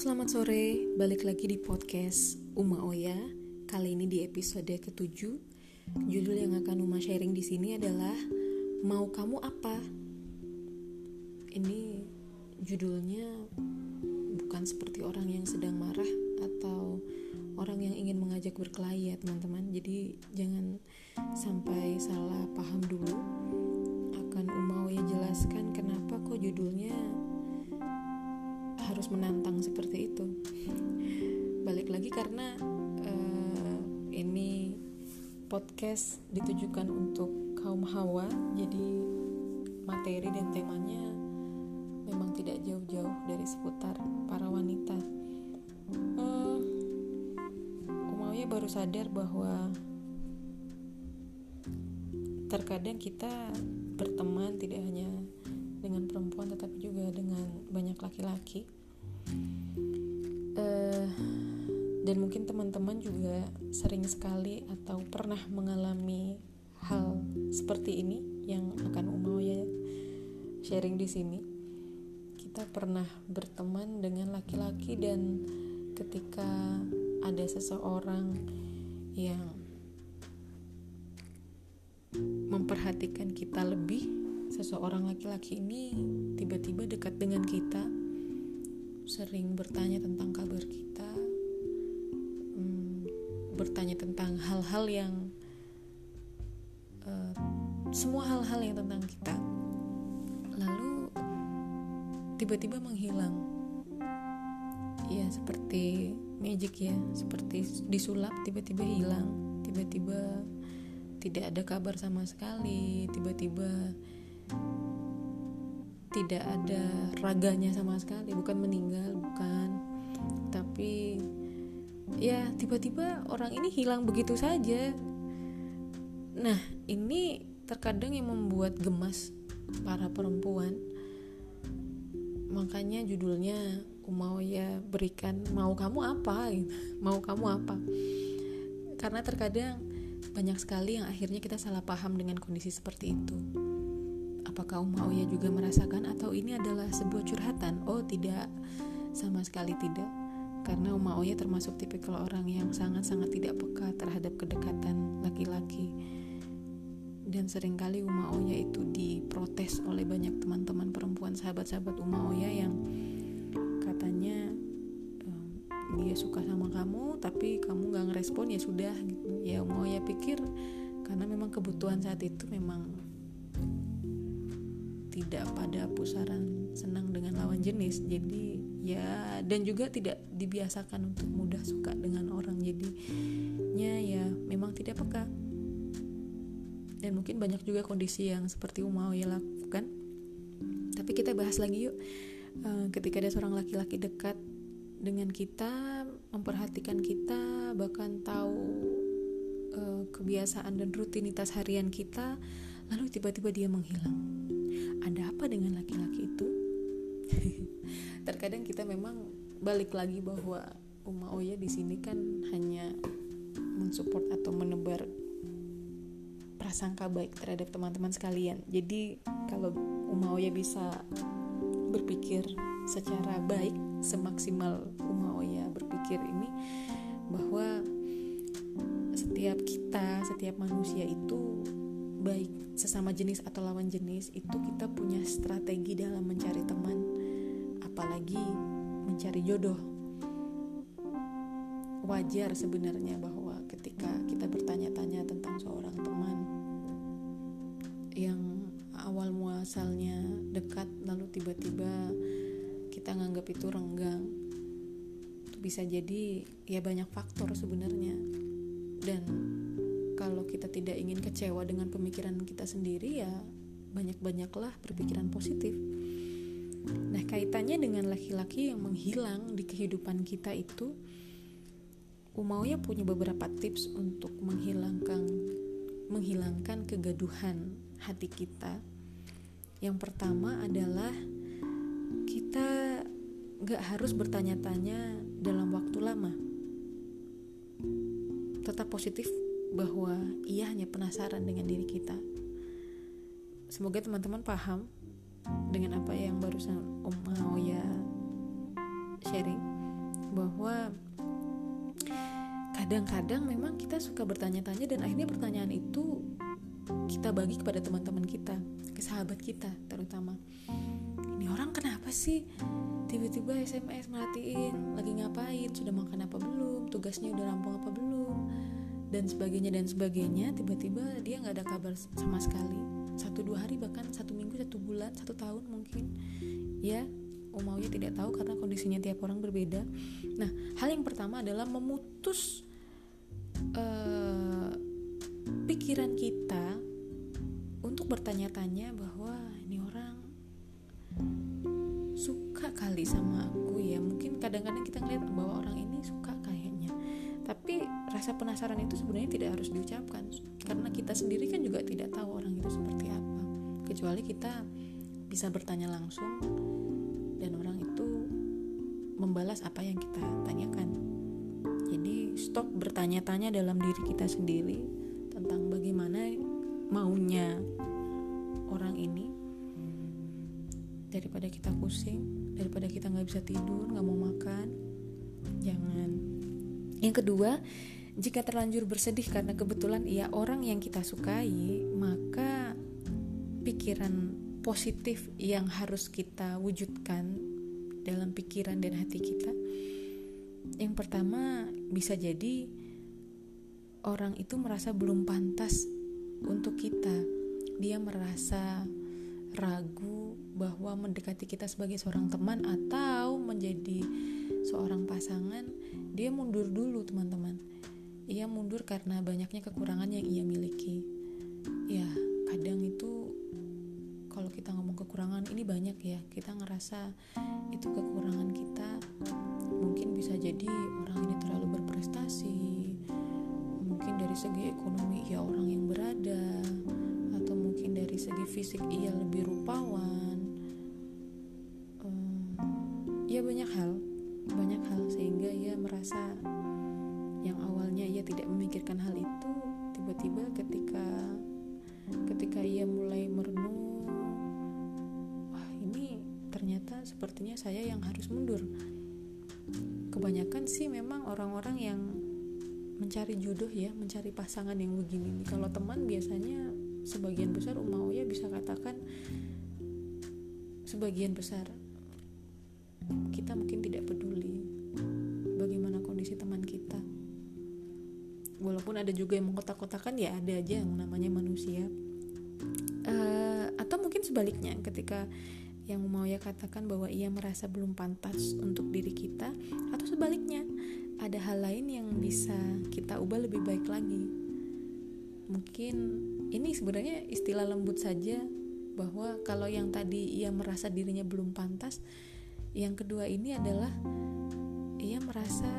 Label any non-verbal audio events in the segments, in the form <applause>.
selamat sore. Balik lagi di podcast Uma Oya. Kali ini di episode ketujuh. Judul yang akan Uma sharing di sini adalah Mau Kamu Apa? Ini judulnya bukan seperti orang yang sedang marah atau orang yang ingin mengajak berkelahi ya teman-teman. Jadi jangan sampai salah paham dulu. Akan Uma Oya jelaskan kenapa kok judulnya harus menantang seperti itu. Balik lagi karena uh, ini podcast ditujukan untuk kaum hawa jadi materi dan temanya memang tidak jauh-jauh dari seputar para wanita. Uh, Umayyah baru sadar bahwa terkadang kita berteman tidak hanya dengan perempuan tetapi juga dengan banyak laki-laki uh, dan mungkin teman-teman juga sering sekali atau pernah mengalami hal seperti ini yang akan Umau ya sharing di sini. Kita pernah berteman dengan laki-laki dan ketika ada seseorang yang memperhatikan kita lebih, seseorang laki-laki ini tiba-tiba dekat dengan kita sering bertanya tentang kabar kita, hmm, bertanya tentang hal-hal yang uh, semua hal-hal yang tentang kita, lalu tiba-tiba menghilang. Ya seperti magic ya, seperti disulap tiba-tiba hilang, tiba-tiba tidak ada kabar sama sekali, tiba-tiba tidak ada raganya sama sekali bukan meninggal bukan. Tapi ya tiba-tiba orang ini hilang begitu saja. Nah ini terkadang yang membuat gemas para perempuan. Makanya judulnya mau ya berikan mau kamu apa? gitu. <laughs> mau kamu apa? Karena terkadang banyak sekali yang akhirnya kita salah paham dengan kondisi seperti itu Apakah Umayyah juga merasakan atau ini adalah sebuah curhatan? Oh tidak, sama sekali tidak. Karena Umayyah termasuk tipikal orang yang sangat-sangat tidak peka terhadap kedekatan laki-laki. Dan sering kali Umayyah itu diprotes oleh banyak teman-teman perempuan sahabat-sahabat Umayyah yang katanya dia suka sama kamu tapi kamu gak ngerespon ya sudah gitu. Ya Umayyah pikir karena memang kebutuhan saat itu memang tidak pada pusaran senang dengan lawan jenis. Jadi ya dan juga tidak dibiasakan untuk mudah suka dengan orang. Jadinya ya memang tidak peka. Dan mungkin banyak juga kondisi yang seperti ya lakukan. Tapi kita bahas lagi yuk. Uh, ketika ada seorang laki-laki dekat dengan kita memperhatikan kita bahkan tahu uh, kebiasaan dan rutinitas harian kita lalu tiba-tiba dia menghilang ada apa dengan laki-laki itu? <laughs> Terkadang kita memang balik lagi bahwa Uma Oya di sini kan hanya mensupport atau menebar prasangka baik terhadap teman-teman sekalian. Jadi kalau Uma Oya bisa berpikir secara baik semaksimal Uma Oya berpikir ini bahwa setiap kita, setiap manusia itu baik sesama jenis atau lawan jenis itu kita punya strategi dalam mencari teman apalagi mencari jodoh. Wajar sebenarnya bahwa ketika kita bertanya-tanya tentang seorang teman yang awal muasalnya dekat lalu tiba-tiba kita nganggap itu renggang itu bisa jadi ya banyak faktor sebenarnya. Dan kalau kita tidak ingin kecewa dengan pemikiran kita sendiri ya banyak-banyaklah berpikiran positif. Nah, kaitannya dengan laki-laki yang menghilang di kehidupan kita itu Umaunya punya beberapa tips untuk menghilangkan menghilangkan kegaduhan hati kita. Yang pertama adalah kita gak harus bertanya-tanya dalam waktu lama. Tetap positif bahwa ia hanya penasaran dengan diri kita. Semoga teman-teman paham dengan apa yang barusan Om Maoya sharing. bahwa kadang-kadang memang kita suka bertanya-tanya dan akhirnya pertanyaan itu kita bagi kepada teman-teman kita, ke sahabat kita terutama. Ini orang kenapa sih tiba-tiba SMS merhatiin lagi ngapain, sudah makan apa belum, tugasnya udah rampung apa belum, dan sebagainya dan sebagainya. Tiba-tiba dia nggak ada kabar sama sekali. Satu dua hari bahkan satu minggu, satu bulan, satu tahun mungkin. Ya, Umaunya tidak tahu karena kondisinya tiap orang berbeda. Nah, hal yang pertama adalah memutus uh, pikiran kita untuk bertanya-tanya bahwa ini orang suka kali sama aku ya. Mungkin kadang-kadang kita ngeliat bahwa orang ini suka rasa penasaran itu sebenarnya tidak harus diucapkan karena kita sendiri kan juga tidak tahu orang itu seperti apa. Kecuali kita bisa bertanya langsung dan orang itu membalas apa yang kita tanyakan. Jadi stop bertanya-tanya dalam diri kita sendiri tentang bagaimana maunya orang ini daripada kita pusing, daripada kita nggak bisa tidur, nggak mau makan, jangan. Yang kedua, jika terlanjur bersedih karena kebetulan ia orang yang kita sukai, maka pikiran positif yang harus kita wujudkan dalam pikiran dan hati kita. Yang pertama, bisa jadi orang itu merasa belum pantas untuk kita. Dia merasa ragu bahwa mendekati kita sebagai seorang teman atau menjadi seorang pasangan, dia mundur dulu, teman-teman. Ia mundur karena banyaknya kekurangan yang ia miliki. Ya, kadang itu kalau kita ngomong kekurangan ini banyak ya. Kita ngerasa itu kekurangan kita. Mungkin bisa jadi orang ini terlalu berprestasi. Mungkin dari segi ekonomi ya orang yang berada. Atau mungkin dari segi fisik ia lebih rupawan tiba-tiba ketika ketika ia mulai merenung ternyata sepertinya saya yang harus mundur. Kebanyakan sih memang orang-orang yang mencari jodoh ya mencari pasangan yang begini kalau teman biasanya sebagian besar ya bisa katakan sebagian besar kita mungkin tidak walaupun ada juga yang mengkotak-kotakan ya ada aja yang namanya manusia. Uh, atau mungkin sebaliknya ketika yang mau ya katakan bahwa ia merasa belum pantas untuk diri kita atau sebaliknya ada hal lain yang bisa kita ubah lebih baik lagi. Mungkin ini sebenarnya istilah lembut saja bahwa kalau yang tadi ia merasa dirinya belum pantas yang kedua ini adalah ia merasa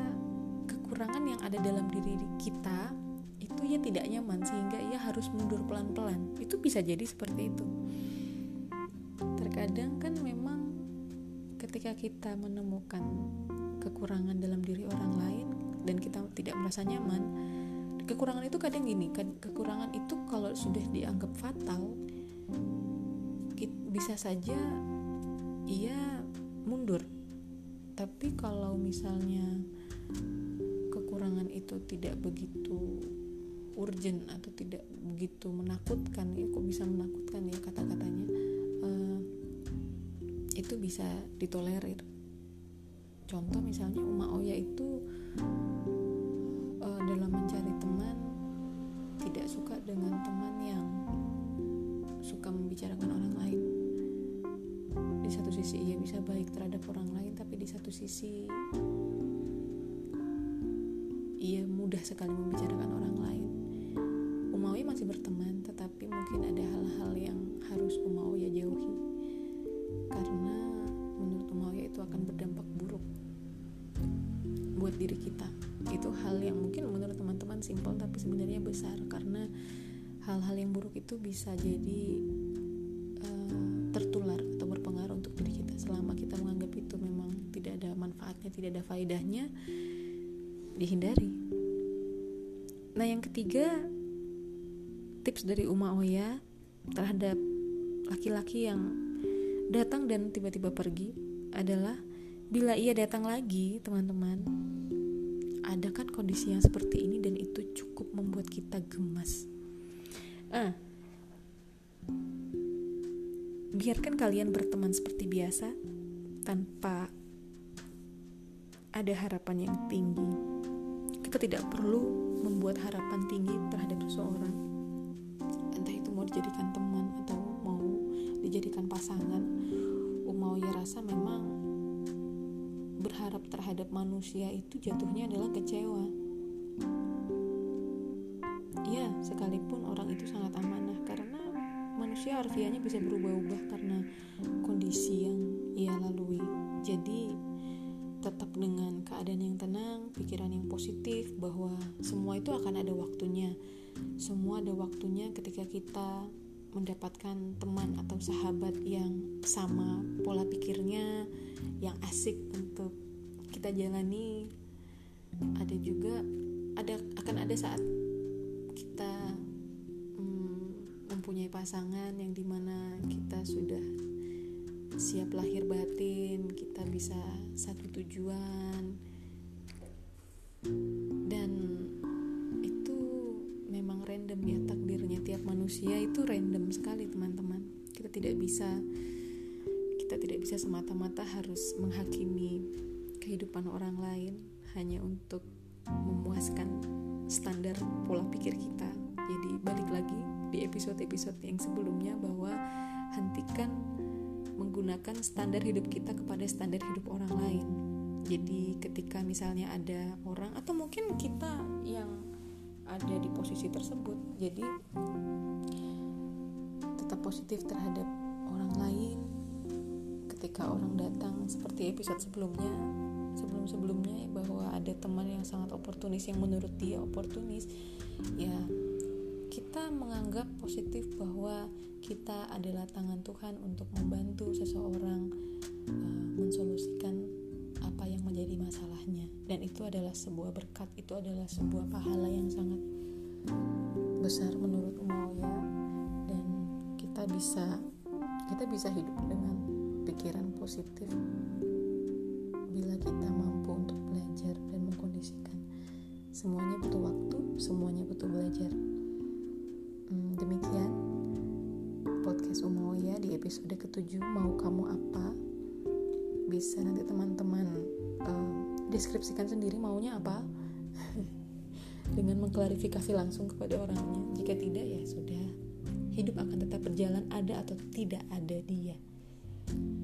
kekurangan yang ada dalam diri kita itu ia tidak nyaman sehingga ia harus mundur pelan-pelan. Itu bisa jadi seperti itu. Terkadang kan memang ketika kita menemukan kekurangan dalam diri orang lain dan kita tidak merasa nyaman kekurangan itu kadang gini kekurangan itu kalau sudah dianggap fatal bisa saja ia mundur. Tapi kalau misalnya kekurangan itu tidak begitu urgent atau tidak begitu menakutkan ya kok bisa menakutkan ya kata-katanya itu bisa ditolerir. Contoh misalnya Uma Oya itu uh, dalam mencari teman tidak suka dengan teman yang suka membicarakan orang lain. Di satu sisi ia bisa baik terhadap orang lain tapi di satu sisi ia mudah sekali membicarakan orang lain masih berteman tetapi mungkin ada hal-hal yang harus Umawi jauhi. Karena menurut Umayyah itu akan berdampak buruk buat diri kita. Itu hal yang mungkin menurut teman-teman simpel tapi sebenarnya besar. Karena hal-hal yang buruk itu bisa jadi uh, tertular atau berpengaruh untuk diri kita. Selama kita menganggap itu memang tidak ada manfaatnya tidak ada faedahnya dihindari. Nah yang ketiga tips dari Uma Oya terhadap laki-laki yang datang dan tiba-tiba pergi adalah bila ia datang lagi teman-teman ada kan kondisi yang seperti ini dan itu cukup membuat kita gemas. Ah biarkan kalian berteman seperti biasa tanpa ada harapan yang tinggi. Kita tidak perlu membuat harapan tinggi terhadap seseorang mau dijadikan teman atau mau dijadikan pasangan mau ya rasa memang berharap terhadap manusia itu jatuhnya adalah kecewa. Ya sekalipun orang itu sangat amanah karena manusia harfiahnya bisa berubah-ubah karena kondisi yang ia lalui. Jadi tetap dengan keadaan yang tenang, pikiran yang positif bahwa semua itu akan ada waktunya. Semua ada waktunya ketika kita mendapatkan teman atau sahabat yang sama pola pikirnya, yang asik untuk kita jalani. Ada juga ada akan ada saat kita hmm, mempunyai pasangan yang di mana kita sudah siap lahir batin, kita bisa satu tujuan. Dan itu memang random ya takdirnya tiap manusia itu random sekali teman-teman. Kita tidak bisa kita tidak bisa semata-mata harus menghakimi kehidupan orang lain hanya untuk memuaskan standar pola pikir kita. Jadi balik lagi di episode-episode yang sebelumnya bahwa hentikan menggunakan standar hidup kita kepada standar hidup orang lain. Jadi ketika misalnya ada orang atau mungkin kita yang ada di posisi tersebut, jadi tetap positif terhadap orang lain. Ketika orang datang seperti episode sebelumnya, sebelum-sebelumnya bahwa ada teman yang sangat oportunis yang menurut dia oportunis, ya kita menganggap positif bahwa kita adalah tangan Tuhan untuk membantu seseorang uh, mensolusikan apa yang menjadi masalahnya. Dan itu adalah sebuah berkat itu adalah sebuah pahala yang sangat besar menurut Umayyah dan kita bisa kita bisa hidup dengan pikiran positif bila kita mampu untuk belajar dan mengkondisikan. Semuanya butuh waktu semuanya butuh belajar demikian podcast Umoya di episode ketujuh mau kamu apa? Bisa nanti teman-teman uh, deskripsikan sendiri maunya apa. <laughs> Dengan mengklarifikasi langsung kepada orangnya. Jika tidak ya sudah. Hidup akan tetap berjalan ada atau tidak ada dia.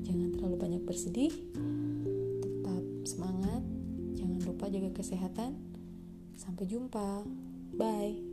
Jangan terlalu banyak bersedih. Tetap semangat. Jangan lupa jaga kesehatan. Sampai jumpa. Bye